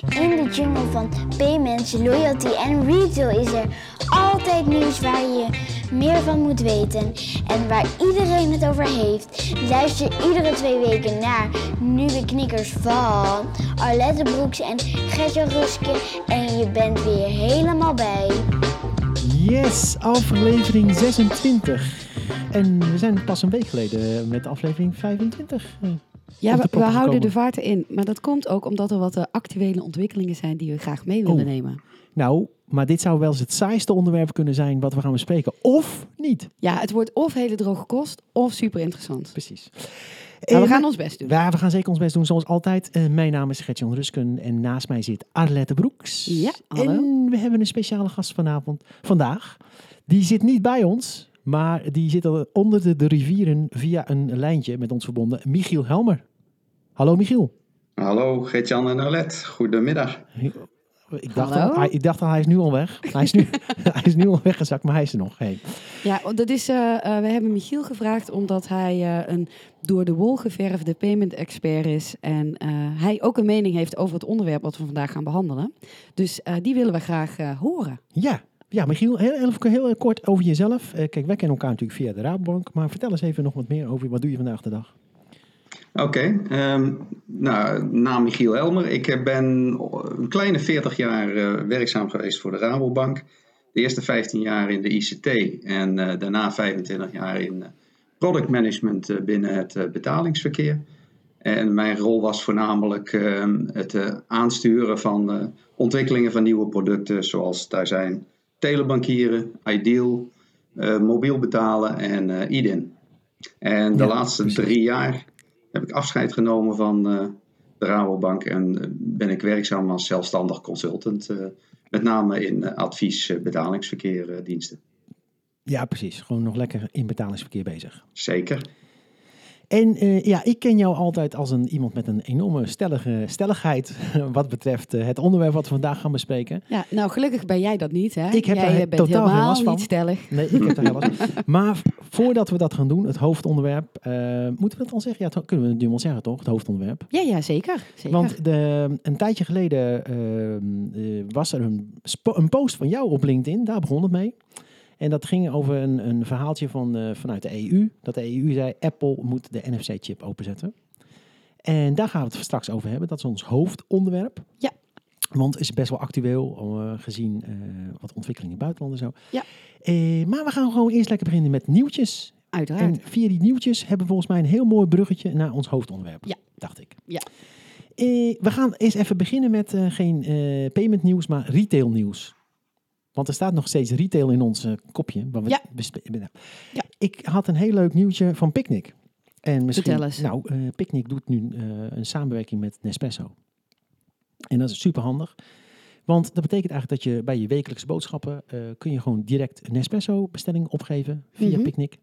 In de jungle van payments, loyalty en retail is er altijd nieuws waar je meer van moet weten en waar iedereen het over heeft. Luister iedere twee weken naar nieuwe knikkers van Arlette Broeks en Gertje Ruske en je bent weer helemaal bij. Yes, aflevering 26. En we zijn pas een week geleden met aflevering 25. Ja, we, houden de vaart in. Maar dat komt ook omdat er wat eh, actuele ontwikkelingen zijn die we graag mee willen Oh. nemen. Nou, maar dit zou wel eens het saaiste onderwerp kunnen zijn wat we gaan bespreken. Of niet. Ja, het wordt of hele droge kost of super interessant. Precies. Maar we Eh, gaan ons best doen. Ja, we gaan zeker ons best doen, zoals altijd. Eh, mijn naam is Gertjan Rusken en naast mij zit Arlette Broeks. Ja, hallo. En we hebben een speciale gast vanavond, vandaag. Die zit niet bij ons, maar die zit al onder de, de rivieren via een lijntje met ons verbonden. Michiel Helmer. Hallo Michiel. Hallo Geert-Jan en Arlette, goedemiddag. Ik dacht, Hallo. al, hij, ik dacht al, hij is nu al weg. Hij is nu, hij is nu al weggezakt, maar hij is er nog. Hey. Ja, dat is, eh, eh, we hebben Michiel gevraagd omdat hij eh, een door de wol geverfde payment expert is. En eh, hij ook een mening heeft over het onderwerp wat we vandaag gaan behandelen. Dus eh, die willen we graag eh, horen. Ja, ja Michiel, heel, heel, heel kort over jezelf. Eh, kijk, wij kennen elkaar natuurlijk via de Rabobank, maar vertel eens even nog wat meer over wat doe je vandaag de dag. Oké, ehm, nou, naam Michiel Elmer. Ik eh, ben een kleine 40 jaar eh, werkzaam geweest voor de Rabobank. De eerste 15 jaar in de ICT en eh, daarna 25 jaar in eh, product management eh, binnen het eh, betalingsverkeer. En mijn rol was voornamelijk ehm, het eh, aansturen van eh, ontwikkelingen van nieuwe producten, zoals daar zijn telebankieren, Ideal, eh, mobiel betalen en eh IDIN. En de Ja, laatste precies. drie jaar heb ik afscheid genomen van eh, de Rabobank en ben ik werkzaam als zelfstandig consultant, met name in advies betalingsverkeer diensten. Ja, precies. Gewoon nog lekker in betalingsverkeer bezig. Zeker. En eh, ja, ik ken jou altijd als een, iemand met een enorme stellige, stelligheid wat betreft eh, het onderwerp wat we vandaag gaan bespreken. Ja, nou gelukkig ben jij dat niet, hè? Ik heb jij bent totaal geen helemaal last van. niet stellig. Nee, ik heb daar heel last van. Maar voordat we dat gaan doen, het hoofdonderwerp, eh, moeten we dat al zeggen? Ja, het, kunnen we het nu wel zeggen toch, het hoofdonderwerp? Ja, ja, zeker. zeker. Want de, een tijdje geleden ehm, eh, was er een, een post van jou op LinkedIn, daar begon het mee. En dat ging over een, een verhaaltje van, eh, vanuit de EU. Dat de EU zei, Apple moet de NFC-chip openzetten. En daar gaan we het straks over hebben. Dat is ons hoofdonderwerp. Ja. Want het is best wel actueel, eh, gezien eh, wat ontwikkelingen in het buitenland en zo. Ja. Maar we gaan gewoon eerst lekker beginnen met nieuwtjes. Uiteraard. En via die nieuwtjes hebben we volgens mij een heel mooi bruggetje naar ons hoofdonderwerp. Ja. Dacht ik. Ja. We gaan eens even beginnen met geen payment nieuws, maar retail nieuws. Want er staat nog steeds retail in ons eh, kopje. We Ja. nou, Ja. Ik had een heel leuk nieuwtje van Picnic. En misschien, Vertel eens. Nou, eh, Picnic doet nu eh, een samenwerking met Nespresso. En dat is super handig. Want dat betekent eigenlijk dat je bij je wekelijkse boodschappen eh, kun je gewoon direct een Nespresso bestelling opgeven via Mhm. Picnic.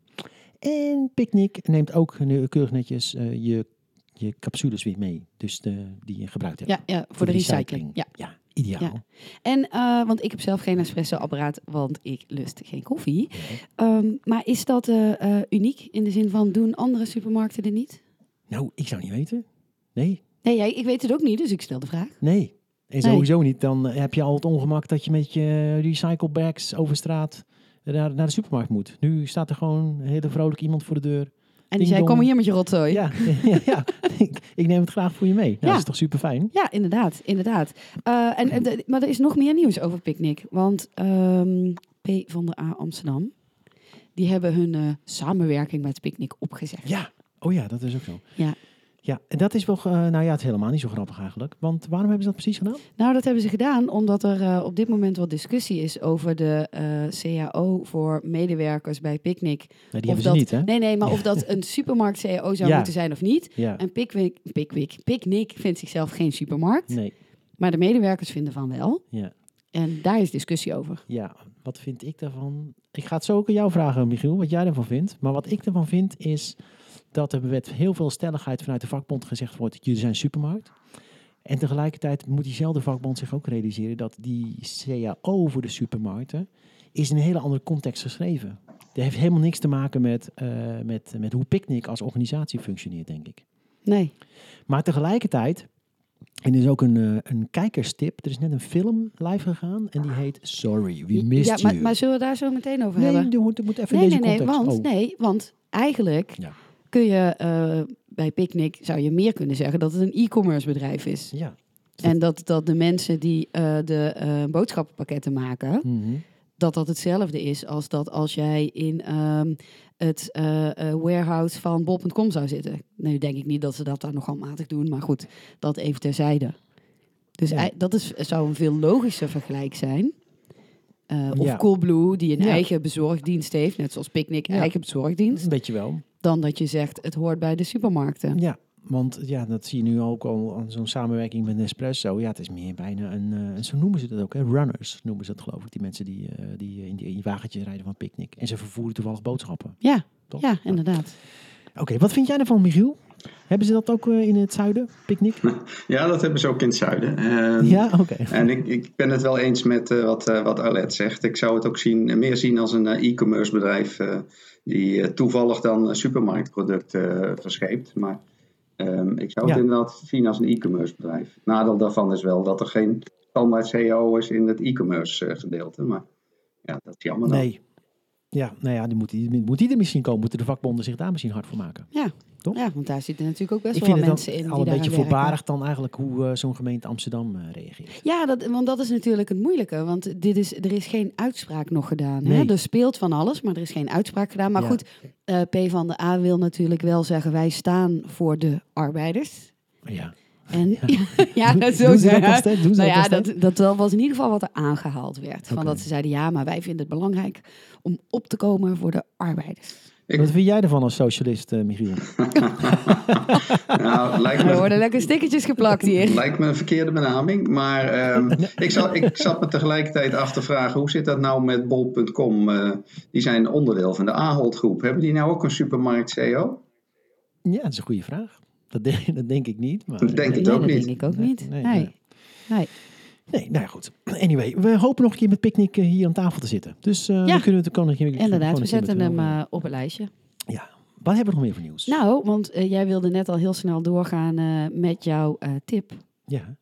En Picnic neemt ook keurig netjes eh, je, je capsules weer mee. Dus de, die je gebruikt hebt. ja, ja, voor, de recycling. Ja. Ja, ideaal. Ja. En, eh, want ik heb zelf geen espresso-apparaat, want ik lust geen koffie. Ehm, maar is dat eh, eh, uniek in de zin van doen andere supermarkten er niet? Nou, ik zou niet weten. Nee, Nee, jij, ik weet het ook niet, dus ik stel de vraag. nee. En Nee. sowieso niet. Dan heb je al het ongemak dat je met je recycle bags over straat naar, naar de supermarkt moet. Nu staat er gewoon een hele vrolijk iemand voor de deur. En die zei, kom hier met je rotzooi. Ja, ja, ja. Ik, ik neem het graag voor je mee. Nou, Ja. Dat is toch super fijn? Ja, inderdaad, inderdaad. Eh, en, en de- maar er is nog meer nieuws over Picnic. Want ehm, P van de A Amsterdam, die hebben hun eh, samenwerking met Picnic opgezegd. Ja. Oh ja, dat is ook zo. Ja. Ja, en dat is wel, eh, nou ja, het is helemaal niet zo grappig eigenlijk. Want waarom hebben ze dat precies gedaan? Nou, dat hebben ze gedaan omdat er eh, op dit moment wat discussie is over de eh, CAO voor medewerkers bij Picnic. Nee, die Of hebben dat- ze niet, hè? Nee, nee, maar of dat een supermarkt CAO zou Ja. moeten zijn of niet. Ja, En Pickwick, Pickwick, Picnic vindt zichzelf geen supermarkt, nee, maar de medewerkers vinden van wel. ja. En daar is discussie over. Ja, wat vind ik daarvan? Ik ga het zo ook aan jou vragen, Michiel, wat jij ervan vindt. Maar wat ik ervan vind is dat er met heel veel stelligheid vanuit de vakbond gezegd wordt, jullie zijn supermarkt. En tegelijkertijd moet diezelfde vakbond zich ook realiseren dat die CAO voor de supermarkten is in een hele andere context geschreven. Dat heeft helemaal niks te maken met, eh, met, met hoe Picnic als organisatie functioneert, denk ik. Nee. Maar tegelijkertijd En er is ook een, eh, een kijkerstip. Er is net een film live gegaan en die heet Sorry, we missed ja, maar, you. maar zullen we daar zo meteen over nee, hebben? je moet, je moet even Nee, deze nee, nee, want, oh, nee, want eigenlijk Ja. Kun je eh, bij Picnic, zou je meer kunnen zeggen, dat het een e-commerce bedrijf is. Ja. En dat, dat de mensen die eh, de eh, boodschappenpakketten maken, Mhm. dat dat hetzelfde is als dat als jij in ehm, het eh, eh, warehouse van bol.com zou zitten. Nu denk ik niet dat ze dat daar nog handmatig doen, maar goed, dat even terzijde. Dus Ja. dat is, zou een veel logischer vergelijk zijn. Eh, of Ja. Coolblue, die een Ja. eigen bezorgdienst heeft, net zoals Picnic Ja. eigen bezorgdienst, Een beetje wel. dan dat je zegt het hoort bij de supermarkten. Ja, want ja, dat zie je nu ook al aan zo'n samenwerking met Nespresso. Ja, het is meer bijna een, en zo noemen ze dat ook, hè? runners noemen ze dat geloof ik. Die mensen die, eh, die in die in die wagentjes rijden van Picnic. En ze vervoeren toevallig boodschappen. Ja, Toch? ja, inderdaad. Oké, wat vind jij ervan, Michiel? Hebben ze dat ook eh, in het zuiden, Picnic? Ja, dat hebben ze ook in het zuiden. Ehm, ja, oké. En ik, ik ben het wel eens met eh, wat, eh wat Arlette zegt. Ik zou het ook zien, meer zien als een e-commerce bedrijf die toevallig dan een supermarktproduct eh, verscheept. Maar ehm, ik zou het Ja. inderdaad zien als een e-commerce bedrijf. Nadeel daarvan is wel dat er geen standaard CEO is in het e-commerce gedeelte. Maar ja, dat is jammer dan. Ja, nou ja, die moet, die, moet die er misschien komen. Moeten de vakbonden zich daar misschien hard voor maken. Ja. Toch? ja, want daar zitten natuurlijk ook best ik wel vind mensen in al die een beetje voorbarig dan eigenlijk hoe eh, zo'n gemeente Amsterdam eh, reageert. Ja, dat, want dat is natuurlijk het moeilijke. Want dit is, er is geen uitspraak nog gedaan. Hè? Nee. Er speelt van alles, maar er is geen uitspraak gedaan. Maar Ja. goed, eh, P van de A wil natuurlijk wel zeggen... wij staan voor de arbeiders. Ja. En ja, dat zo Doen ze dat steeds? Ze Nou dat ja, nog steeds? dat, dat was in ieder geval wat er aangehaald werd. Van dat ze zeiden, ja, maar wij vinden het belangrijk... om op te komen voor de arbeiders. Ik- Wat vind jij ervan als socialist, eh, Michiel? Nou, lijkt Er me, worden lekker stickertjes geplakt hier. Lijkt me een verkeerde benaming, maar ehm, ik, zat, ik zat me tegelijkertijd af te vragen, hoe zit dat nou met bol.com? Eh, die zijn onderdeel van de Ahold groep. Hebben die nou ook een supermarkt CEO? Ja, dat is een goede vraag. Dat denk, dat denk ik niet. Maar, Dat denk ik Nee, ook dat niet. denk ik ook Nee, niet. nee, Nee, nee. nee. Nee, nou ja, goed. Anyway, we hopen nog een keer met Picnic eh, hier aan tafel te zitten. Dus eh Ja. dan kunnen we het een keer... Inderdaad, we zetten hem eh, op een lijstje. Ja. Wat hebben we nog meer voor nieuws? Nou, want jij wilde net al heel snel doorgaan eh, met jouw eh, tip Ja.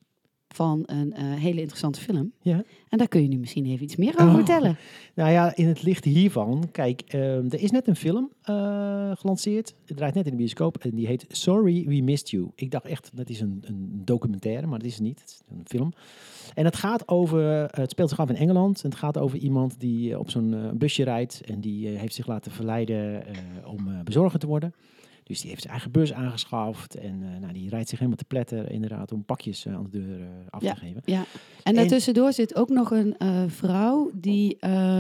Van een eh, hele interessante film. Ja. En daar kun je nu misschien even iets meer over Oh. vertellen. Nou ja, in het licht hiervan, kijk, ehm, er is net een film eh, gelanceerd. Het draait net in de bioscoop en die heet Sorry We Missed You. Ik dacht echt, dat is een, een documentaire, maar dat is het niet. Het is een film. En het gaat over, eh, het speelt zich af in Engeland. En het gaat over iemand die op zo'n busje rijdt en die heeft zich laten verleiden om bezorger te worden. Dus die heeft zijn eigen bus aangeschaft en eh, nou, die rijdt zich helemaal te pletter inderdaad om pakjes eh, aan de deur eh, af te geven. Ja. En daartussendoor zit ook nog een vrouw die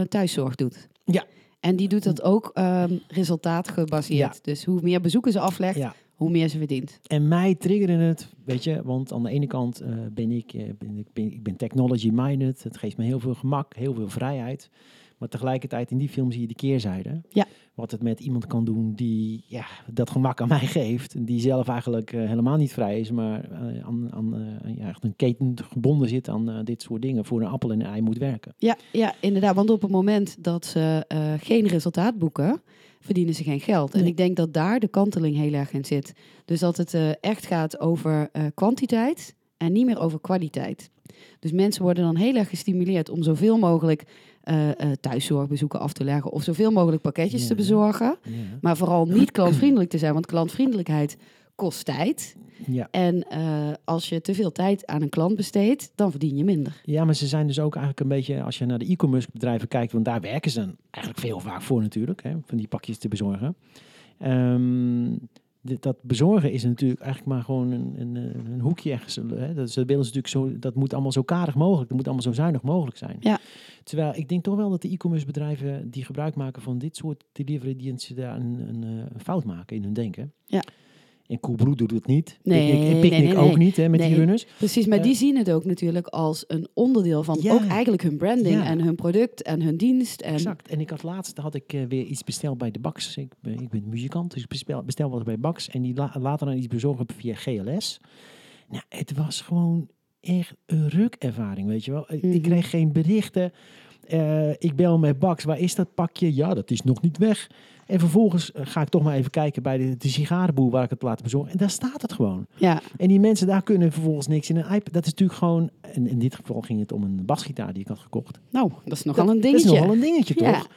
thuiszorg doet. Ja. En die doet dat ook ehm, resultaatgebaseerd. Ja. Dus hoe meer bezoeken ze aflegt, Ja. hoe meer ze verdient. En mij triggerde het, weet je, want aan de ene kant ben ik, ben, ik, ben, ik ben technology-minded. Het geeft me heel veel gemak, heel veel vrijheid. Maar tegelijkertijd in die film zie je de keerzijde. Ja. Wat het met iemand kan doen die ja, dat gemak aan mij geeft. en Die zelf eigenlijk eh, helemaal niet vrij is, maar eh, aan, aan eh, ja, echt een keten gebonden zit aan dit soort dingen. Voor een appel en een ei moet werken. Ja, ja, inderdaad. Want op het moment dat ze geen resultaat boeken, verdienen ze geen geld. En ik denk dat daar de kanteling heel erg in zit. Dus dat het echt gaat over kwantiteit en niet meer over kwaliteit. Dus mensen worden dan heel erg gestimuleerd om zoveel mogelijk thuiszorgbezoeken af te leggen of zoveel mogelijk pakketjes Ja. te bezorgen. Ja. Maar vooral niet klantvriendelijk te zijn, want klantvriendelijkheid kost tijd. Ja. En eh, als je te veel tijd aan een klant besteedt, dan verdien je minder. Ja, maar ze zijn dus ook eigenlijk een beetje, als je naar de e-commerce bedrijven kijkt, want daar werken ze eigenlijk veel vaak voor natuurlijk, hè, van die pakjes te bezorgen. Ehm, dit- dat bezorgen is natuurlijk eigenlijk maar gewoon een, een, een hoekje ergens. Hè. Dat, willen ze natuurlijk zo, dat moet allemaal zo karig mogelijk, dat moet allemaal zo zuinig mogelijk zijn. Ja. Terwijl ik denk toch wel dat de e-commerce bedrijven die gebruik maken van dit soort delivery diensten daar een, een, eh, een fout maken in hun denken. Ja. En Coolblue doet het niet. Nee, Picnic, en Picnic nee, nee. ook niet hè, met die runners. Precies, maar Eh, die zien het ook natuurlijk als een onderdeel van Ja. ook eigenlijk hun branding Ja. en hun product en hun dienst. En Exact. En ik had laatst had ik eh, weer iets besteld bij de Bax. Ik ben, ik ben muzikant, dus ik bestel, bestel wat bij Bax. En die la, later dan iets bezorgen via GLS. Nou, het was gewoon echt een rukervaring, weet je wel. Ik- Ik Mhm. kreeg geen berichten. Eh, ik bel met Bax, waar is dat pakje? Ja, dat is nog niet weg. En vervolgens eh, ga ik toch maar even kijken bij de, de sigarenboer waar ik het laat bezorgen. En daar staat het gewoon. Ja, En die mensen daar kunnen vervolgens niks in een iPad. Dat is natuurlijk gewoon, en in dit geval ging het om een basgitaar die ik had gekocht. nou, dat is nogal dat, een Dat dingetje. is nogal een dingetje, toch?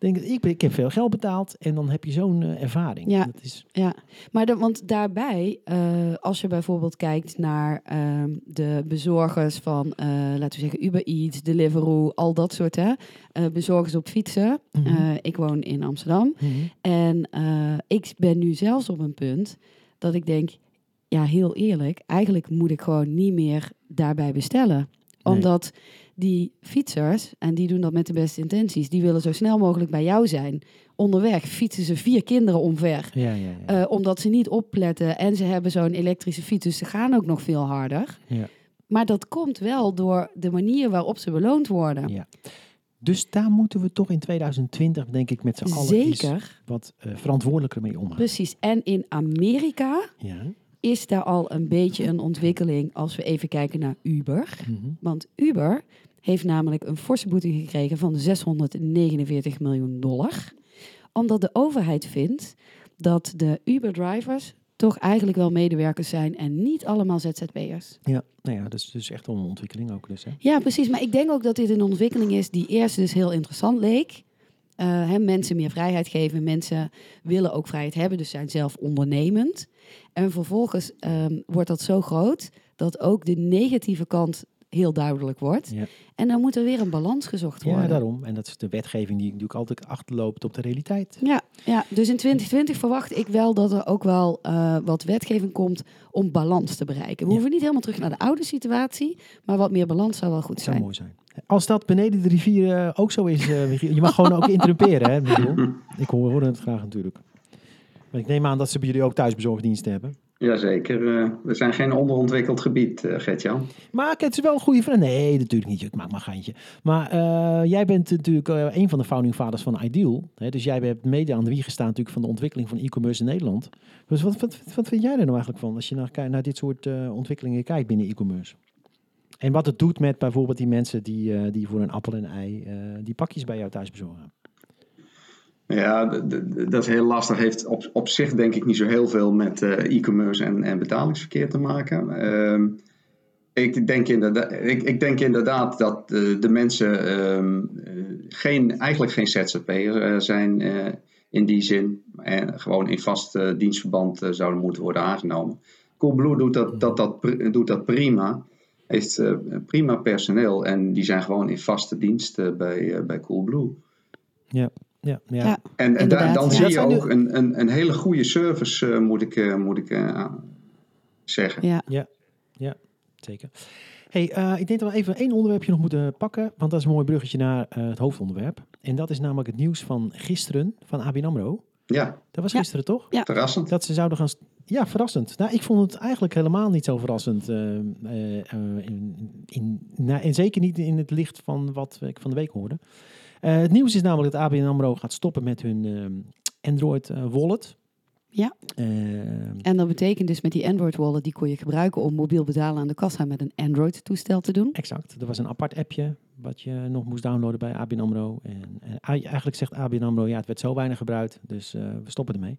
Denk, ik, ik heb veel geld betaald en dan heb je zo'n eh, ervaring. Ja. Dat is, Ja, maar de, want daarbij, eh, als je bijvoorbeeld kijkt naar ehm, de bezorgers van, eh, laten we zeggen, Uber Eats, Deliveroo, al dat soort hè, bezorgers op fietsen. Mhm. Ik woon in Amsterdam en eh, ik ben nu zelfs op een punt dat ik denk, ja, heel eerlijk, eigenlijk moet ik gewoon niet meer daarbij bestellen. Nee. Omdat die fietsers, en die doen dat met de beste intenties, die willen zo snel mogelijk bij jou zijn. Onderweg fietsen ze vier kinderen omver. Ja, ja, ja. Eh, omdat ze niet opletten en ze hebben zo'n elektrische fiets, dus ze gaan ook nog veel harder. Ja. Maar dat komt wel door de manier waarop ze beloond worden. Ja. Dus daar moeten we toch in 2020, denk ik, met z'n allen Zeker, wat eh, verantwoordelijker mee omgaan. precies. En in Amerika Ja. is daar al een beetje een ontwikkeling als we even kijken naar Uber. Mhm. Want Uber heeft namelijk een forse boete gekregen van 649 miljoen dollar. Omdat de overheid vindt dat de Uber-drivers toch eigenlijk wel medewerkers zijn en niet allemaal ZZP'ers. Ja, nou ja, dat is dus echt een ontwikkeling ook. Dus, hè. Ja, precies. Maar ik denk ook dat dit een ontwikkeling is die eerst dus heel interessant leek. Eh, hè, mensen meer vrijheid geven. Mensen willen ook vrijheid hebben, dus zijn zelf ondernemend. En vervolgens ehm, wordt dat zo groot dat ook de negatieve kant heel duidelijk wordt. Ja. En dan moet er weer een balans gezocht worden. Ja, daarom. En dat is de wetgeving die natuurlijk altijd achterloopt op de realiteit. Ja, ja, dus in 2020 verwacht ik wel dat er ook wel eh, wat wetgeving komt om balans te bereiken. We Ja. hoeven niet helemaal terug naar de oude situatie, maar wat meer balans zou wel goed Het zou zijn. mooi zijn. Als dat beneden de rivier eh, ook zo is, eh. Je mag gewoon ook interrumperen, hè. Ik hoor, hoor het graag natuurlijk. Maar ik neem aan dat ze bij jullie ook thuisbezorgdiensten hebben. Jazeker, eh, we zijn geen onderontwikkeld gebied, eh Gert-Jan. Maar het is wel een goede vraag. Nee, natuurlijk niet. Ik maak maar een geintje. Maar eh, jij bent natuurlijk een van de founding fathers van Ideal. Hè? Dus jij hebt mede aan de wieg gestaan natuurlijk van de ontwikkeling van e-commerce in Nederland. Dus wat, wat, wat vind jij er nou eigenlijk van als je naar, naar dit soort ontwikkelingen kijkt binnen e-commerce? En wat het doet met bijvoorbeeld die mensen die, die voor een appel en ei die pakjes bij jou thuis bezorgen. Ja, dat is heel lastig. Heeft op, op zich denk ik niet zo heel veel met eh, e-commerce en, en betalingsverkeer te maken. Ehm, ik, denk inderdaad, ik, ik denk inderdaad dat de, mensen ehm, eh, geen, eigenlijk geen ZZP'er eh, zijn in die zin. En gewoon in vast dienstverband zouden moeten worden aangenomen. Coolblue doet dat, dat, dat, doet dat prima. Heeft prima personeel en die zijn gewoon in vaste dienst bij, bij Coolblue. Ja, ja, ja. Ja. En, en da- dan Ja, zie je ook een, een, een hele goede service, eh, moet ik, eh, moet ik eh, zeggen. Ja. Zeker. Hey, eh, ik denk dat we even één onderwerpje nog moeten pakken, want dat is een mooi bruggetje naar eh, het hoofdonderwerp. En dat is namelijk het nieuws van gisteren van ABN AMRO. Ja, Dat was Ja. gisteren toch? Ja. verrassend. Dat ze zouden gaan... Ja, verrassend. Nou, ik vond het eigenlijk helemaal niet zo verrassend. eh, eh, eh, in, in, nou, en zeker niet in het licht van wat ik van de week hoorde. Eh, het nieuws is namelijk dat ABN AMRO gaat stoppen met hun ehm, Android eh, wallet. Ja. Ehm, En dat betekent dus met die Android wallet, die kon je gebruiken om mobiel betalen aan de kassa met een Android toestel te doen. Exact. Er was een apart appje wat je nog moest downloaden bij ABN AMRO. En, en eigenlijk zegt ABN AMRO, ja, het werd zo weinig gebruikt, dus eh, we stoppen ermee.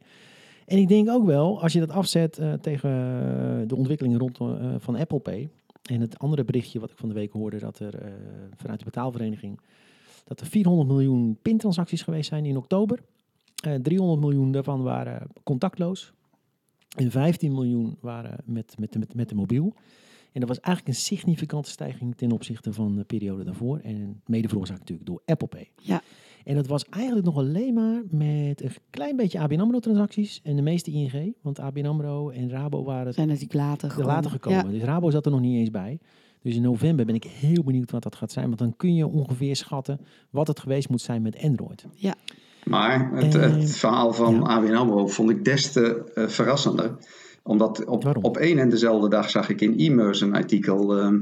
En ik denk ook wel, als je dat afzet eh, tegen eh, de ontwikkelingen rond eh, van Apple Pay. En het andere berichtje wat ik van de week hoorde, dat er eh, vanuit de betaalvereniging, dat er 400 miljoen pintransacties geweest zijn in oktober. Eh 300 miljoen daarvan waren contactloos. En 15 miljoen waren met, met, met, met de mobiel. En dat was eigenlijk een significante stijging ten opzichte van de periode daarvoor. En mede veroorzaakt natuurlijk door Apple Pay. Ja. En dat was eigenlijk nog alleen maar met een klein beetje ABN AMRO transacties en de meeste ING. Want ABN AMRO en Rabo waren Zijn natuurlijk later er gekomen. later gekomen. Dus Rabo zat er nog niet eens bij. Dus in november ben ik heel benieuwd wat dat gaat zijn. Want dan kun je ongeveer schatten wat het geweest moet zijn met Android. Maar het, Eh, het verhaal van ja. ABN AMRO vond ik des te eh, verrassender. Omdat op, Waarom? op één en dezelfde dag zag ik in e-mails een artikel ehm,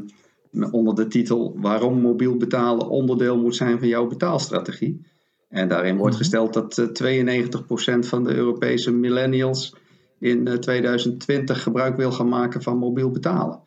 onder de titel Waarom mobiel betalen onderdeel moet zijn van jouw betaalstrategie. En daarin wordt Mhm. gesteld dat eh, 92% van de Europese millennials in eh, 2020 gebruik wil gaan maken van mobiel betalen.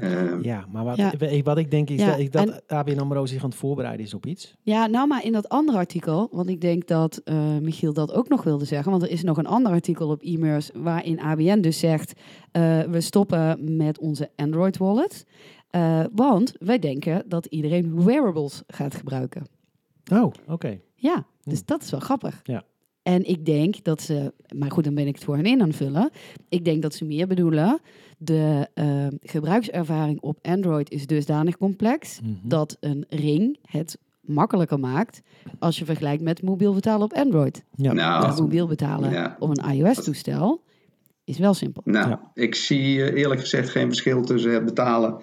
Ehm, Ja, maar wat, Ja. wat ik denk is Ja, dat, ik, dat en- ABN AMRO zich aan het voorbereiden is op iets. Ja, nou maar in dat andere artikel, want ik denk dat eh, Michiel dat ook nog wilde zeggen, want er is nog een ander artikel op e-mails waarin ABN dus zegt, eh, we stoppen met onze Android wallet, eh, want wij denken dat iedereen wearables gaat gebruiken. Oh, oké. Ja, dus Hm. dat is wel grappig. Ja. En ik denk dat ze, maar goed, dan ben ik het voor hen in aan het vullen. Ik denk dat ze meer bedoelen, de eh, gebruikservaring op Android is dusdanig complex Mhm. dat een ring het makkelijker maakt als je vergelijkt met mobiel betalen op Android. Ja. Nou, mobiel betalen ja. op een iOS-toestel is wel simpel. Nou, Ja. ik zie eh, eerlijk gezegd geen verschil tussen het betalen,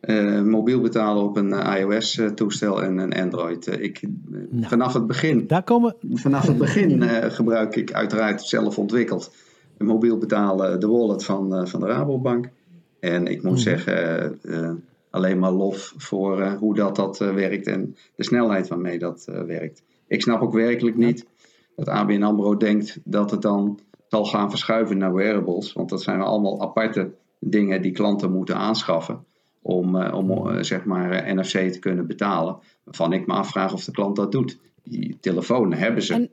eh, mobiel betalen op een iOS-toestel en een Android. Eh, ik, eh, Nou. Vanaf het begin, Daar komen... vanaf het begin eh, gebruik ik uiteraard zelf ontwikkeld mobiel betalen, de wallet van, eh, van de Rabobank. En ik moet Mhm. zeggen, eh, eh, alleen maar lof voor eh, hoe dat, dat eh, werkt en de snelheid waarmee dat eh, werkt. Ik snap ook werkelijk niet dat ABN AMRO denkt dat het dan zal gaan verschuiven naar wearables. Want dat zijn allemaal aparte dingen die klanten moeten aanschaffen om, eh, om eh, zeg maar eh, NFC te kunnen betalen. Waarvan ik me afvraag of de klant dat doet. Die telefoon hebben ze. En-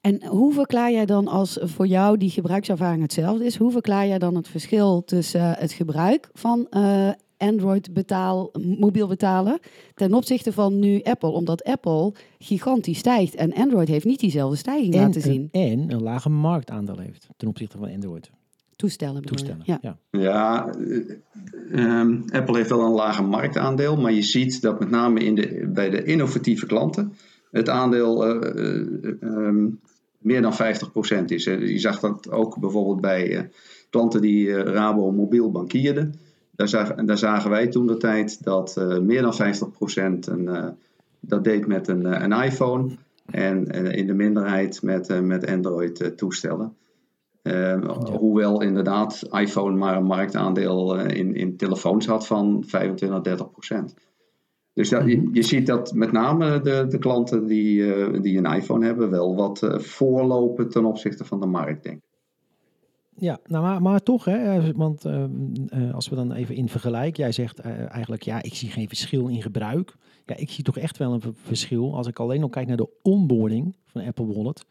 En hoe verklaar jij dan als voor jou die gebruikservaring hetzelfde is, hoe verklaar jij dan het verschil tussen het gebruik van eh, Android betaal, mobiel betalen ten opzichte van nu Apple? Omdat Apple gigantisch stijgt en Android heeft niet diezelfde stijging En, laten zien. een- en een lage marktaandeel heeft ten opzichte van Android. Toestellen. Ja. Ja. Ja, eh, ehm, Apple heeft wel een lager marktaandeel, maar je ziet dat met name in de, bij de innovatieve klanten het aandeel eh, eh, ehm, meer dan 50% is. Je zag dat ook bijvoorbeeld bij eh, klanten die eh, Rabo mobiel bankierden. Daar, zag, daar zagen wij toen de tijd dat eh, meer dan 50% een, eh, dat deed met een, een iPhone en in de minderheid met, met Android-toestellen. Eh, Hoewel inderdaad iPhone maar een marktaandeel eh, in, in telefoons had van 25, 30 procent. Dus dat, je, je ziet dat met name de, de klanten die, eh, die een iPhone hebben wel wat eh, voorlopen ten opzichte van de markt, denk ik. Ja, nou, maar, maar toch, hè, want eh, eh, als we dan even in vergelijk, jij zegt eigenlijk, ja, ik zie geen verschil in gebruik. Ja, ik zie toch echt wel een verschil. Als ik alleen al kijk naar de onboarding van Apple Wallet,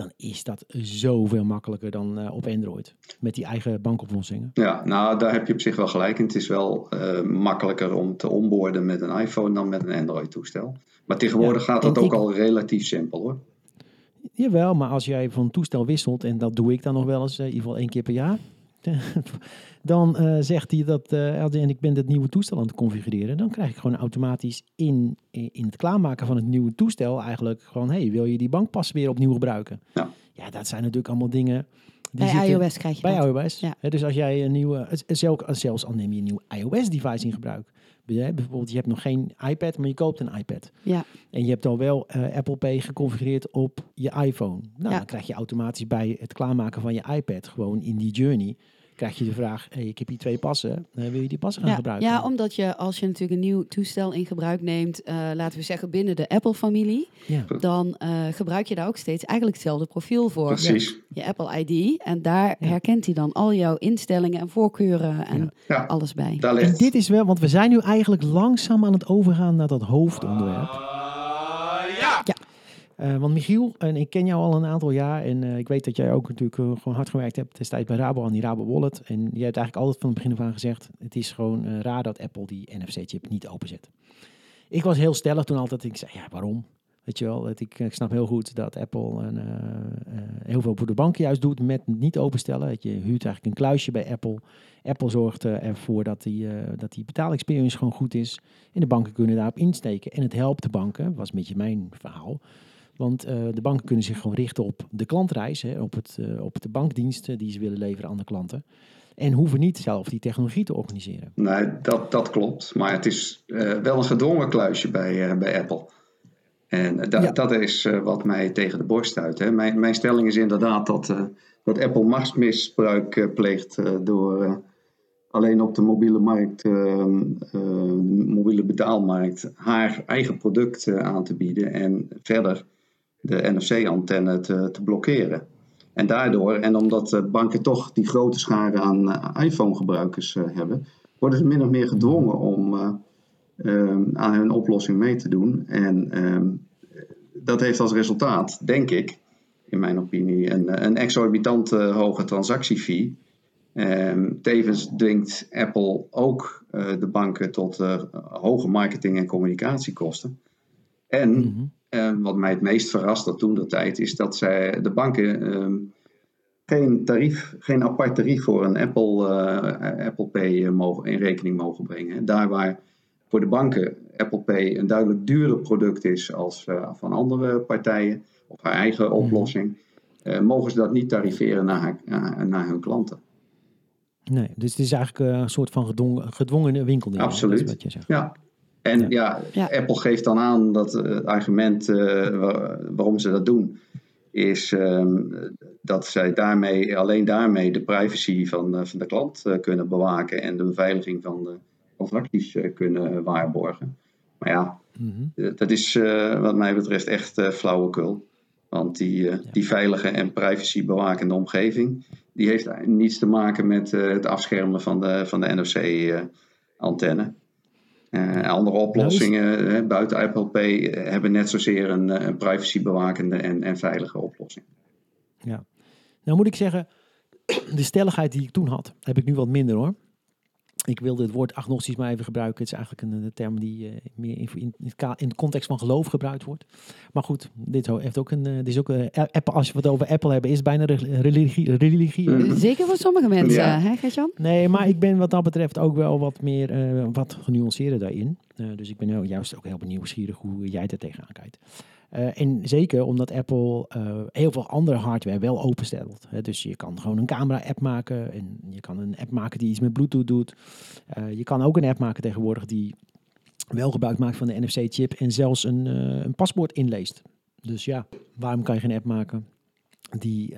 dan is dat zoveel makkelijker dan eh, op Android. Met die eigen bankoplossingen. Ja, nou daar heb je op zich wel gelijk in. Het is wel eh, makkelijker om te onboarden met een iPhone dan met een Android-toestel. Maar tegenwoordig Ja, gaat dat ook ik- al relatief simpel hoor. Jawel, maar als jij van toestel wisselt, en dat doe ik dan nog wel eens, eh, in ieder geval één keer per jaar. dan eh, zegt hij dat, eh, als- en ik ben het nieuwe toestel aan het configureren, dan krijg ik gewoon automatisch in, in in het klaarmaken van het nieuwe toestel eigenlijk gewoon, hey, wil je die bankpas weer opnieuw gebruiken? Ja. ja, dat zijn natuurlijk allemaal dingen die Bij iOS krijg je bij dat. iOS. Ja. Dus als jij een nieuwe, zelfs al neem je een nieuw iOS-device in gebruik. Bijvoorbeeld, je hebt nog geen iPad, maar je koopt een iPad. Ja. En je hebt al wel eh, Apple Pay geconfigureerd op je iPhone. Nou, Ja. dan krijg je automatisch bij het klaarmaken van je iPad gewoon in die journey krijg je de vraag: hey, ik heb hier twee passen, eh, wil je die passen gaan Ja, gebruiken? ja, omdat je als je natuurlijk een nieuw toestel in gebruik neemt, eh, laten we zeggen binnen de Apple-familie, Ja. dan eh, gebruik je daar ook steeds eigenlijk hetzelfde profiel voor. Precies. Je Apple ID. En daar Ja. herkent hij dan al jouw instellingen en voorkeuren en Ja. Ja, alles bij. daar En dit is wel, want we zijn nu eigenlijk langzaam aan het overgaan naar dat hoofdonderwerp. Eh, want Michiel, en ik ken jou al een aantal jaar en eh, ik weet dat jij ook natuurlijk eh, gewoon hard gewerkt hebt destijds bij Rabo aan die Rabo Wallet. En jij hebt eigenlijk altijd van het begin af aan gezegd, het is gewoon raar dat Apple die NFC-chip niet openzet. Ik was heel stellig toen altijd, ik zei ja waarom? Weet je wel, ik, ik snap heel goed dat Apple een, heel veel voor de banken juist doet met niet openstellen. Dat je huurt eigenlijk een kluisje bij Apple. Apple zorgt ervoor dat die, dat die betaalexperience gewoon goed is. En de banken kunnen daarop insteken. En het helpt de banken, was een beetje mijn verhaal. Want eh, de banken kunnen zich gewoon richten op de klantreis, hè, op, het, eh, op de bankdiensten die ze willen leveren aan de klanten. En hoeven niet zelf die technologie te organiseren. Nee, dat, dat klopt. Maar het is eh, wel een gedwongen kluisje bij, bij Apple. En da- Ja. dat is wat mij tegen de borst stuit. Hè. Mijn, mijn stelling is inderdaad dat, dat Apple machtsmisbruik pleegt door alleen op de mobiele markt, mobiele betaalmarkt, haar eigen product aan te bieden en verder de NFC-antenne te, te blokkeren. En daardoor, en omdat eh, banken toch die grote scharen aan eh, iPhone-gebruikers eh, hebben, worden ze min of meer gedwongen om ehm, aan hun oplossing mee te doen. En ehm, dat heeft als resultaat, denk ik, in mijn opinie, een, een exorbitant hoge transactiefee. Ehm, tevens dwingt Apple ook de banken tot hoge marketing- en communicatiekosten. En mhm. Ehm, wat mij het meest verrast dat toen de tijd is dat zij, de banken ehm, geen tarief, geen apart tarief voor een Apple, uh, Apple Pay eh, mogen, in rekening mogen brengen. Daar waar voor de banken Apple Pay een duidelijk duurder product is als uh, van andere partijen, of haar eigen mhm. oplossing, mogen ze dat niet tariveren naar, haar, naar hun klanten. Nee, dus het is eigenlijk een soort van gedwongen, gedwongen winkel. Absoluut. Wat je zegt. Ja, en ja. Apple geeft dan aan dat eh, het argument uh, waarom ze dat doen, is um, dat zij daarmee, alleen daarmee de privacy van, uh, van de klant kunnen bewaken en de beveiliging van de transacties kunnen waarborgen. Maar ja, mm-hmm. dat is wat mij betreft echt flauwekul. Want die, ja. die veilige en privacy bewakende omgeving, die heeft niets te maken met het afschermen van de, van de NFC-antenne. Uh, andere oplossingen nou buiten Pay eh, hebben net zozeer een, eh, een privacybewakende en, en veilige oplossing. Ja, nou moet ik zeggen, de stelligheid die ik toen had, heb ik nu wat minder hoor. Ik wilde het woord agnostisch maar even gebruiken. Het is eigenlijk een, een term die uh, meer in, in, in, de context van geloof gebruikt wordt. Maar goed, dit heeft ook een. Uh, dit is ook, uh, Apple, als je het over Apple hebben, is bijna religie. religie mm. Zeker voor sommige mensen, ja. hè, Gertjan? Nee, maar ik ben wat dat betreft ook wel wat meer wat genuanceerder daarin. dus ik ben nou juist ook heel benieuwd hoe jij er tegenaan kijkt. Uh, en zeker omdat Apple uh, heel veel andere hardware wel openstelt. Hè. Dus je kan gewoon een camera-app maken en je kan een app maken die iets met Bluetooth doet. Uh, je kan ook een app maken tegenwoordig die wel gebruik maakt van de NFC-chip en zelfs een, een paspoort inleest. Dus ja, waarom kan je geen app maken die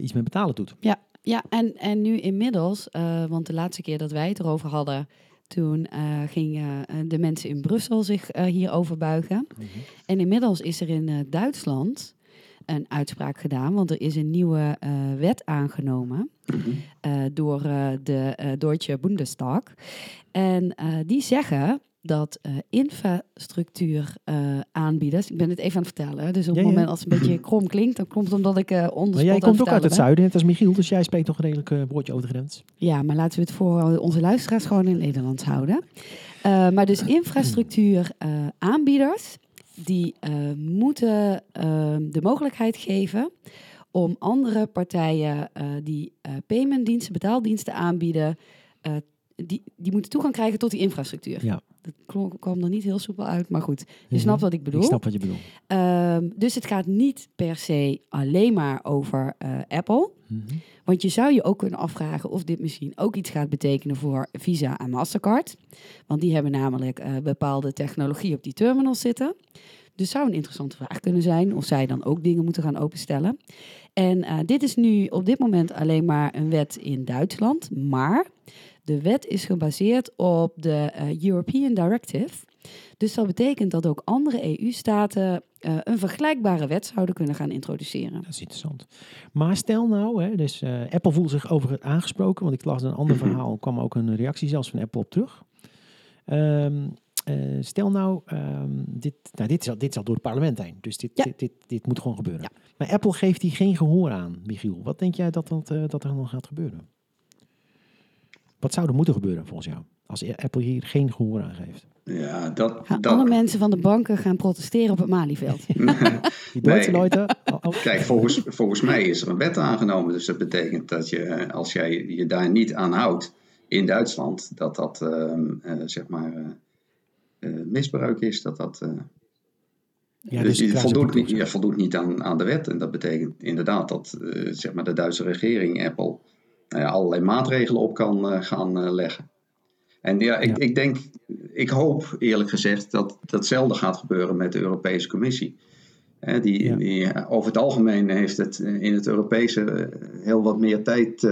iets met betalen doet? Ja, ja en, en nu inmiddels, want de laatste keer dat wij het erover hadden, toen uh, gingen eh, de mensen in Brussel zich uh, hierover buigen. Mhm. En inmiddels is er in Duitsland een uitspraak gedaan, want er is een nieuwe wet aangenomen mhm. door de Deutsche Bundestag. En die zeggen dat uh, infrastructuuraanbieders, ik ben het even aan het vertellen, dus op het moment als het een beetje krom klinkt, dan komt het omdat ik uh, onder Maar jij komt ook uit het zuiden, net als Michiel, dus jij spreekt toch een redelijk uh, woordje over de grens. Ja, maar laten we het voor onze luisteraars gewoon in Nederlands houden. maar dus infrastructuuraanbieders, die moeten de mogelijkheid geven om andere partijen die paymentdiensten, betaaldiensten aanbieden, die, die moeten toegang krijgen tot die infrastructuur. Ja. Dat kwam er niet heel soepel uit, maar goed. Je mhm. snapt wat ik bedoel. Ik snap wat je bedoelt. Um, dus het gaat niet per se alleen maar over uh, Apple. Mm -hmm. Want je zou je ook kunnen afvragen of dit misschien ook iets gaat betekenen voor Visa en Mastercard. Want die hebben namelijk uh, bepaalde technologie op die terminals zitten. Dus zou een interessante vraag kunnen zijn of zij dan ook dingen moeten gaan openstellen. En uh, dit is nu op dit moment alleen maar een wet in Duitsland. Maar de wet is gebaseerd op de uh, European Directive. Dus dat betekent dat ook andere EU-staten uh, een vergelijkbare wet zouden kunnen gaan introduceren. Dat is interessant. Maar stel nou, hè, dus uh, Apple voelde zich over het aangesproken, want ik las een ander verhaal, kwam ook een reactie zelfs van Apple op terug. Um, uh, stel nou, um, dit, nou dit, is al, dit is al door het parlement heen, dus dit, ja. dit, dit, dit, moet gewoon gebeuren. Ja. Maar Apple geeft hier geen gehoor aan, Michiel. Wat denk jij dat, dat, uh, dat er dan gaat gebeuren? Wat zou er moeten gebeuren volgens jou? Als Apple hier geen gehoor aan geeft. Ja, dat, gaan dat... alle mensen van de banken gaan protesteren op het Malieveld. Die Duitse nee. Oh, oh. Kijk, volgens, volgens mij is er een wet aangenomen. Dus dat betekent dat je, als jij je daar niet aan houdt in Duitsland, dat dat uh, uh, zeg maar uh, misbruik is. Dat dat. Ja, dus, dus je voldoet, niet, je voldoet niet aan, aan de wet. En dat betekent inderdaad dat zeg maar de Duitse regering Apple nou allerlei maatregelen op kan eh, gaan eh, leggen. En ja, ik, ik denk, ik hoop eerlijk gezegd dat datzelfde gaat gebeuren met de Europese Commissie. die, die, over het algemeen heeft het in het Europese eh, heel wat meer tijd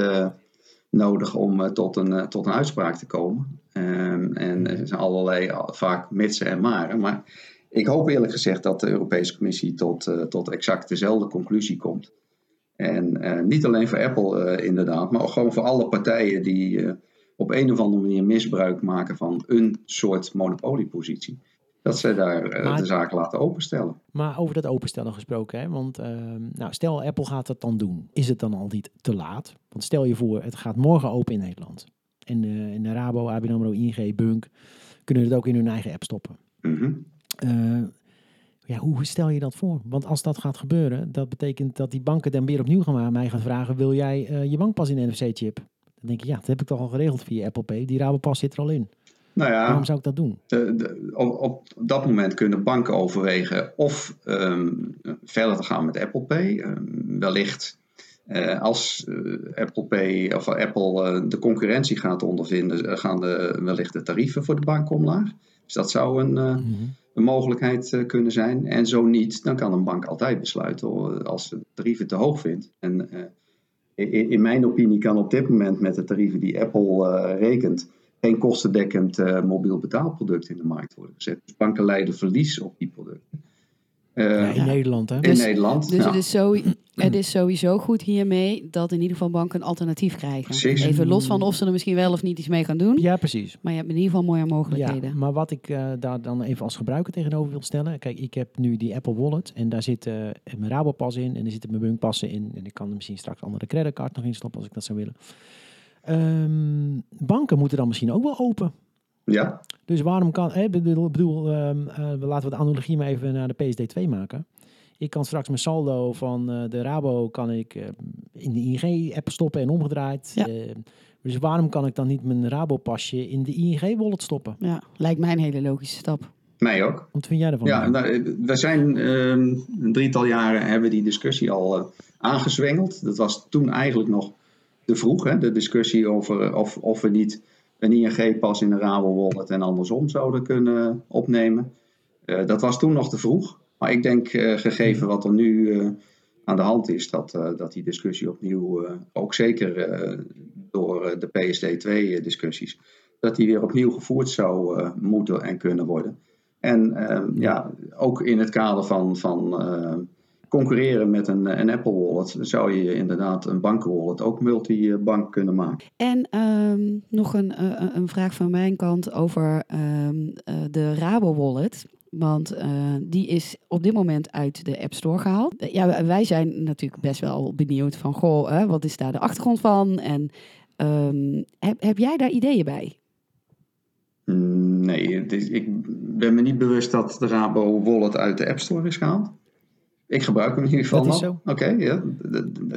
nodig om tot, een, tot een uitspraak te komen. Um, en er zijn allerlei, vaak mitsen en maren. Maar ik hoop eerlijk gezegd dat de Europese Commissie tot, tot exact dezelfde conclusie komt. En uh, niet alleen voor Apple uh, inderdaad, maar ook gewoon voor alle partijen die uh, op een of andere manier misbruik maken van een soort monopoliepositie, dat zij daar eh, Maar- de zaak laten openstellen. Maar over dat openstellen gesproken, hè? want ehm, nou, stel Apple gaat dat dan doen. Is het dan al niet te laat? Want stel je voor, het gaat morgen open in Nederland. En eh in de Rabo, ABN AMRO, ING, Bunk kunnen het ook in hun eigen app stoppen. Eh, ja, hoe stel je dat voor? Want als dat gaat gebeuren, dat betekent dat die banken dan weer opnieuw gaan aan mij gaan vragen: wil jij eh, je bankpas in NFC-chip? Dan denk ik, ja, dat heb ik toch al geregeld via Apple Pay. Die Rabopas zit er al in. Nou ja, Waarom zou ik dat doen? de- de- op, op dat moment kunnen banken overwegen of ehm, verder te gaan met Apple Pay. Ehm, wellicht eh, als eh, Apple Pay of Apple eh, de concurrentie gaat ondervinden, gaan de, wellicht de tarieven voor de bank omlaag. Dus dat zou een, Mhm. een mogelijkheid kunnen zijn. En zo niet, dan kan een bank altijd besluiten als ze de tarieven te hoog vindt. En in, in mijn opinie kan op dit moment met de tarieven die Apple rekent, geen kostendekkend eh, mobiel betaalproduct in de markt worden gezet. Dus banken leiden verlies op die producten. Eh, Ja, in Nederland, hè? in Dus- Nederland. Dus ja. het, is zo, het is sowieso goed hiermee dat in ieder geval banken een alternatief krijgen. Precies. Even los van of ze er misschien wel of niet iets mee gaan doen. Ja, precies. Maar je hebt in ieder geval mooie Ja, mogelijkheden. maar wat ik eh, daar dan even als gebruiker tegenover wil stellen. Kijk, ik heb nu die Apple Wallet en daar zit eh, mijn Rabopas in en er zitten mijn bankpassen in. En ik kan er misschien straks andere creditcard nog in stoppen als ik dat zou willen. Ehm, banken moeten dan misschien ook wel open. Ja, Dus waarom kan, eh, bedoel, bedoel ehm, eh, laten we de analogie maar even naar de PSD2 maken. Ik kan straks mijn saldo van eh, de Rabo kan ik eh, in de ING-app stoppen en omgedraaid. Ja. Eh, dus waarom kan ik dan niet mijn Rabo-pasje in de ING-wallet stoppen? Ja, lijkt mij een hele logische stap. mij ook. Wat vind jij ervan? Ja, nou, we zijn ehm, een drietal jaren hebben we die discussie al eh, aangezwengeld. Dat was toen eigenlijk nog te vroeg, hè, de discussie over of, of we niet een ING-pas in een Rabo Wallet en andersom zouden kunnen opnemen. Eh, dat was toen nog te vroeg. Maar ik denk, eh, gegeven wat er nu eh, aan de hand is, dat, dat die discussie opnieuw, ook zeker door de PSD2-discussies, dat die weer opnieuw gevoerd zou moeten en kunnen worden. En ehm, ja, ook in het kader van, van concurreren met een, een Apple Wallet, zou je inderdaad een bankenwallet ook multibank kunnen maken. En ehm, nog een, eh, een- een vraag van mijn kant over ehm, eh, de Rabo Wallet. Want eh, die is op dit moment uit de App Store gehaald. Eh, Ja, wij zijn natuurlijk best wel benieuwd van... Goh, hè, wat is daar de achtergrond van? En ehm, heb, heb jij daar ideeën bij? Mm, Nee, is- ik ben me niet bewust dat de Rabo Wallet uit de App Store is gehaald. Ik gebruik hem in ieder geval Dat is nog. zo. Oké, ja.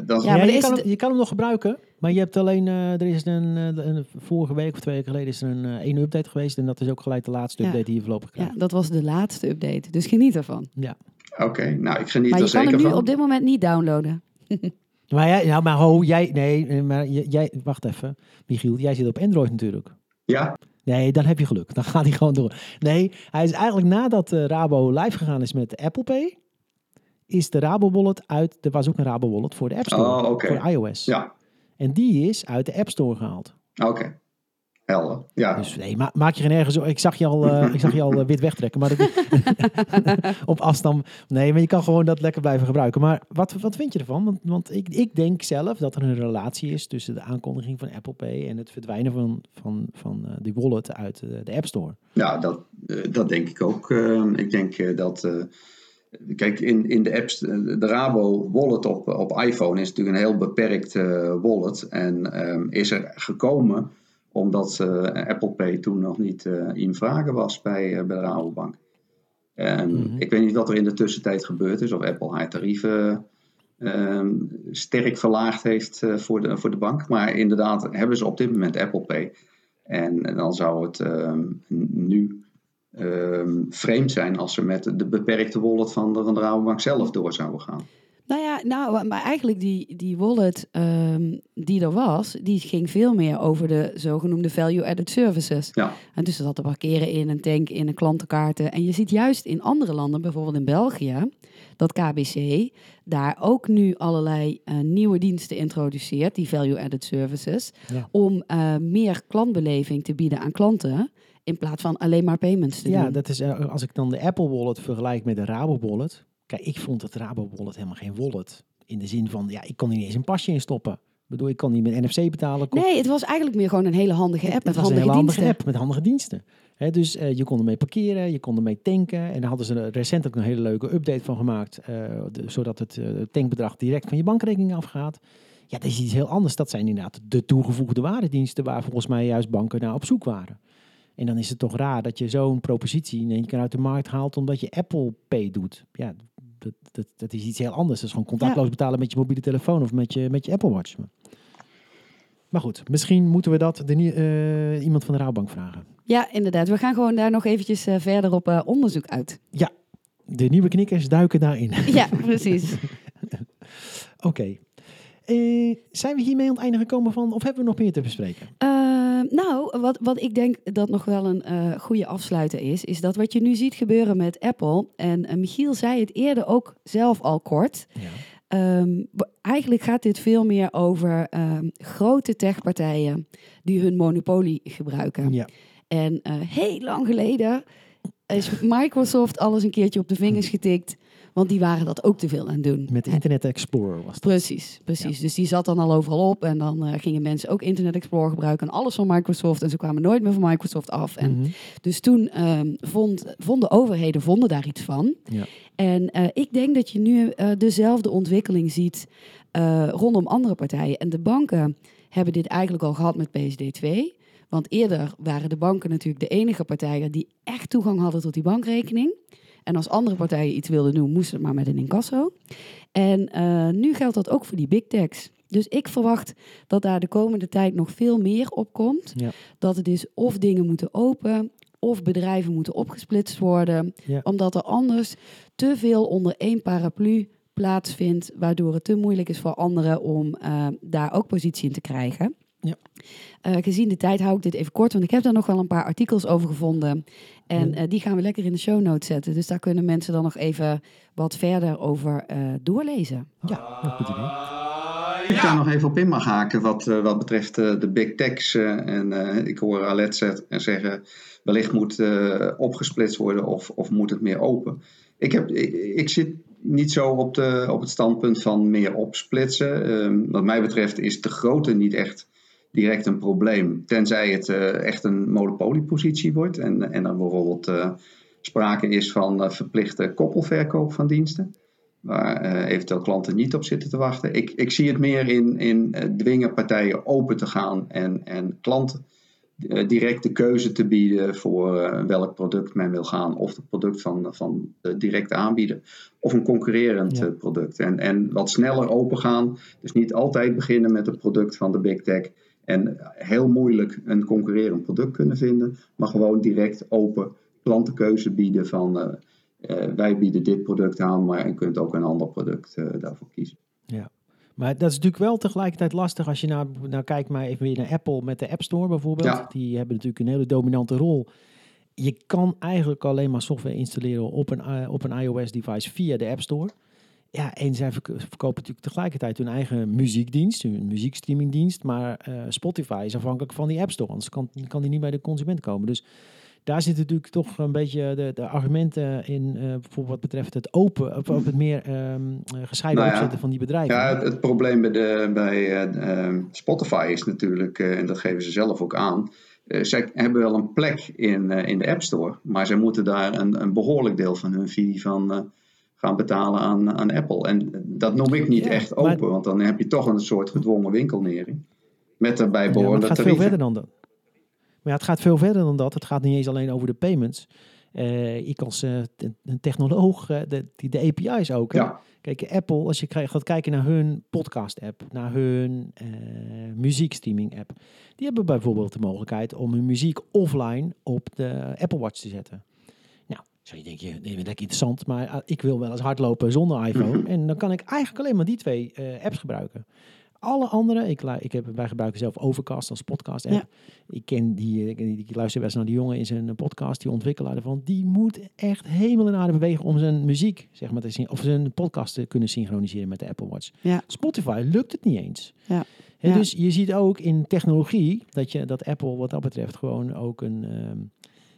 dat Ja, Ja, maar je, is kan het- hem, je kan hem nog gebruiken, maar je hebt alleen, eh, er is een, eh, een, vorige week of twee weken geleden is er een eh, één update geweest en dat is ook gelijk de laatste Ja. update die je voorlopig Ja, krijgt. dat was de laatste update. Dus geniet ervan. Ja. Oké, nou ik geniet maar er je kan zeker hem nu van. op dit moment niet downloaden. Maar, jij, nou, maar ho, jij, nee, maar jij, wacht even, Michiel, jij zit op Android natuurlijk. Ja, Nee, dan heb je geluk. Dan gaat hij gewoon door. Nee, hij is eigenlijk nadat eh, Rabo live gegaan is met Apple Pay, is de Rabo Wallet uit, er was ook een Rabo Wallet voor de App Store, Oh, voor iOS. ja, En die is uit de App Store gehaald. oké. Helder. Ja, Dus nee, ma maak je geen ergens. Ik zag je al, eh, ik zag je al eh, wit wegtrekken, maar dat, op afstand. Nee, maar je kan gewoon dat lekker blijven gebruiken. Maar wat, wat vind je ervan? Want, want ik, ik denk zelf dat er een relatie is tussen de aankondiging van Apple Pay en het verdwijnen van, van, van eh, die wallet uit de App Store. Ja, dat, dat denk ik ook. Ik denk dat. Eh, kijk, in, in de apps, eh, de Rabo wallet op, op iPhone is natuurlijk een heel beperkt eh, wallet. En ehm, is er gekomen omdat eh, Apple Pay toen nog niet eh, in vragen was bij, eh, bij de Rabobank. En Mhm. Ik weet niet wat er in de tussentijd gebeurd is, of Apple haar tarieven ehm, sterk verlaagd heeft eh, voor, de, voor de bank. Maar inderdaad hebben ze op dit moment Apple Pay. En dan zou het ehm, nu ehm, vreemd zijn als ze met de beperkte wallet van de, van de Rabobank zelf door zouden gaan. Nou ja, nou, maar eigenlijk die, die wallet ehm, die er was, die ging veel meer over de zogenoemde value-added services. Ja, En dus er zat te parkeren in, een tank in, een klantenkaarten. En je ziet juist in andere landen, bijvoorbeeld in België, dat KBC daar ook nu allerlei eh, nieuwe diensten introduceert, die value-added services, Ja. om eh, meer klantbeleving te bieden aan klanten, in plaats van alleen maar payments te Ja, doen. dat is eh, als ik dan de Apple Wallet vergelijk met de Rabo Wallet. Kijk, ik vond het Rabo Wallet helemaal geen wallet. In de zin van, ja, ik kon er niet eens een pasje in stoppen. Ik bedoel, ik kan niet met NFC betalen. Kon- Nee, het was eigenlijk meer gewoon een hele handige app het met was een handige hele handige diensten. app met handige diensten. Dus eh, je kon ermee parkeren, je kon ermee tanken. En daar hadden ze recent ook een hele leuke update van gemaakt. eh, de- zodat het tankbedrag direct van je bankrekening afgaat. Ja, dat is iets heel anders. Dat zijn inderdaad de toegevoegde waardediensten waar volgens mij juist banken naar op zoek waren. En dan is het toch raar dat je zo'n propositie in één keer uit de markt haalt omdat je Apple Pay doet. Ja, dat, dat, dat is iets heel anders. Dat is gewoon contactloos betalen met je mobiele telefoon of met je, met je Apple Watch. Maar goed, misschien moeten we dat de, eh, iemand van de Rabobank vragen. Ja, inderdaad. We gaan gewoon daar nog eventjes eh, verder op eh, onderzoek uit. De nieuwe knikkers duiken daarin. ja, precies. Oké. Zijn we hiermee aan het einde gekomen van, of hebben we nog meer te bespreken? Eh, nou, wat, wat ik denk dat nog wel een eh, goede afsluiter is, is dat wat je nu ziet gebeuren met Apple, en eh, Michiel zei het eerder ook zelf al kort, Ja. Ehm, eigenlijk gaat dit veel meer over ehm, grote techpartijen die hun monopolie gebruiken. ja. En eh, heel lang geleden is Microsoft alles een keertje op de vingers getikt, want die waren dat ook te veel aan het doen. Met Internet Explorer was dat. Precies, precies. Dus die zat dan al overal op en dan eh, gingen mensen ook Internet Explorer gebruiken en alles van Microsoft en ze kwamen nooit meer van Microsoft af. En Mhm. dus toen ehm, vond, vonden overheden vonden daar iets van. Ja. En eh, ik denk dat je nu eh, dezelfde ontwikkeling ziet rondom andere partijen. En de banken hebben dit eigenlijk al gehad met PSD2. Want eerder waren de banken natuurlijk de enige partijen die echt toegang hadden tot die bankrekening. En als andere partijen iets wilden doen, moesten het maar met een incasso. En eh, nu geldt dat ook voor die big techs. Dus ik verwacht dat daar de komende tijd nog veel meer op komt. Ja. Dat het is of dingen moeten open, of bedrijven moeten opgesplitst worden. Ja. Omdat er anders te veel onder één paraplu plaatsvindt, waardoor het te moeilijk is voor anderen om eh, daar ook positie in te krijgen. Ja. Eh, gezien de tijd hou ik dit even kort, want ik heb daar nog wel een paar artikels over gevonden. En eh, die gaan we lekker in de show notes zetten. Dus daar kunnen mensen dan nog even wat verder over eh, doorlezen. Ja, goed idee. Ik daar nog even op in mag haken wat, eh, wat betreft eh, de big techs. en eh, ik hoor Alet zet- zeggen, wellicht moet eh, opgesplitst worden of, of moet het meer open. Ik, heb, ik, ik zit niet zo op, de, op het standpunt van meer opsplitsen. Ehm, wat mij betreft is de grootte niet echt direct een probleem. Tenzij het eh, echt een monopoliepositie wordt. En, en dan bijvoorbeeld eh, sprake is van eh, verplichte koppelverkoop van diensten waar eventueel klanten niet op zitten te wachten. Ik, ik zie het meer in, in dwingen partijen open te gaan en, en klanten direct de keuze te bieden voor welk product men wil gaan. Of het product van, van de directe aanbieder of een concurrerend Ja. product. En, en wat sneller open gaan. Dus niet altijd beginnen met het product van de big tech. En heel moeilijk een concurrerend product kunnen vinden. Maar gewoon direct open klantenkeuze bieden van... eh, eh, wij bieden dit product aan, maar je kunt ook een ander product eh, daarvoor kiezen. Maar dat is natuurlijk wel tegelijkertijd lastig als je nou, nou kijkt maar even weer naar Apple met de App Store bijvoorbeeld. Ja. Die hebben natuurlijk een hele dominante rol. Je kan eigenlijk alleen maar software installeren op een, op een iOS-device via de App Store. Ja, en zij verk- verkopen natuurlijk tegelijkertijd hun eigen muziekdienst, hun muziekstreamingdienst. Maar eh, Spotify is afhankelijk van die App Store, anders kan, kan die niet bij de consument komen. Dus daar zitten natuurlijk toch een beetje de, de argumenten in, eh, bijvoorbeeld wat betreft het open, of het meer ehm, eh, gescheiden Nou ja. opzetten van die bedrijven. Ja, het, het probleem bij, de, bij eh, eh, Spotify is natuurlijk, en dat geven ze zelf ook aan, eh, zij hebben wel een plek in, in de App Store, maar zij moeten daar een, een behoorlijk deel van hun fee van gaan betalen aan, aan Apple. En dat noem ik niet Ja, echt maar- open, want dan heb je toch een soort gedwongen winkelnering. Met daarbij Ja, behorende het gaat veel tarieven. verder dan dat. Maar ja, het gaat veel verder dan dat. Het gaat niet eens alleen over de payments. Eh, ik als eh, een technoloog, eh, de, die de API's ook. Hè? Ja, Kijk, Apple, als je gaat kijken naar hun podcast-app, naar hun muziekstreaming-app. Die hebben bijvoorbeeld de mogelijkheid om hun muziek offline op de Apple Watch te zetten. Zou je denken, nee, lekker interessant, maar eh, ik wil wel eens hardlopen zonder iPhone. Mhm. En dan kan ik eigenlijk alleen maar die twee eh, apps gebruiken. Alle andere, ik, ik heb, wij gebruiken zelf Overcast als podcast app. Ja. Ik ken die, ik, ik luister best naar die jongen in zijn podcast, die ontwikkelaar ervan. Die moet echt hemel en aarde bewegen om zijn muziek, zeg maar, te zien, of zijn podcast te kunnen synchroniseren met de Apple Watch. Ja. Spotify lukt het niet eens. Ja. Ja. Dus je ziet ook in technologie dat, je, dat Apple wat dat betreft gewoon ook een, ehm,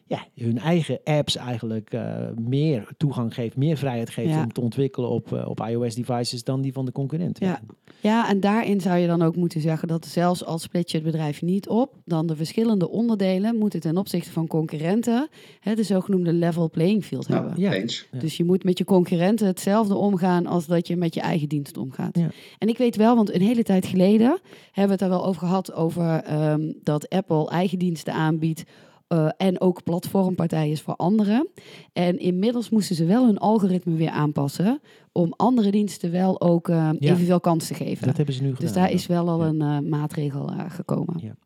ja, hun eigen apps eigenlijk eh, meer toegang geeft, meer vrijheid geeft Ja. om te ontwikkelen op, eh, op iOS-devices dan die van de concurrent. Ja. Ja, en daarin zou je dan ook moeten zeggen dat zelfs al split je het bedrijf niet op, dan de verschillende onderdelen moeten ten opzichte van concurrenten hè, de zogenoemde level playing field Nou, hebben. Ja. eens. Ja. Dus je moet met je concurrenten hetzelfde omgaan als dat je met je eigen dienst omgaat. Ja. En ik weet wel, want een hele tijd geleden hebben we het daar wel over gehad, over ehm, dat Apple eigen diensten aanbiedt. Eh, en ook platformpartij is voor anderen. En inmiddels moesten ze wel hun algoritme weer aanpassen. om andere diensten wel ook eh, Ja. evenveel kans te geven. Dat hebben ze nu gedaan. Dus daar ja. is wel al Ja. een eh, maatregel eh, gekomen.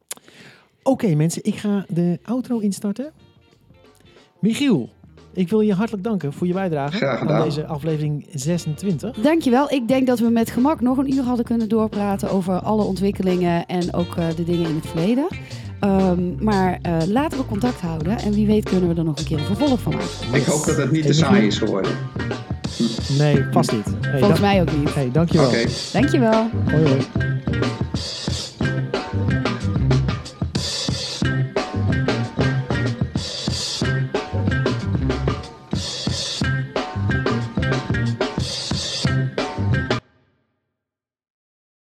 Oké mensen, ik ga de outro instarten. Michiel, ik wil je hartelijk danken voor je bijdrage aan deze aflevering 26. Dankjewel. Ik denk dat we met gemak nog een uur hadden kunnen doorpraten over alle ontwikkelingen en ook eh, de dingen in het verleden. Ehm, maar eh, laten we contact houden en wie weet kunnen we er nog een keer een vervolg van maken. Ik hoop dat het niet te saai is geworden. Nee, vast niet. Hey, Volgens mij ook niet. Hey, dankjewel. Oké. Dankjewel. Hoi, hoi.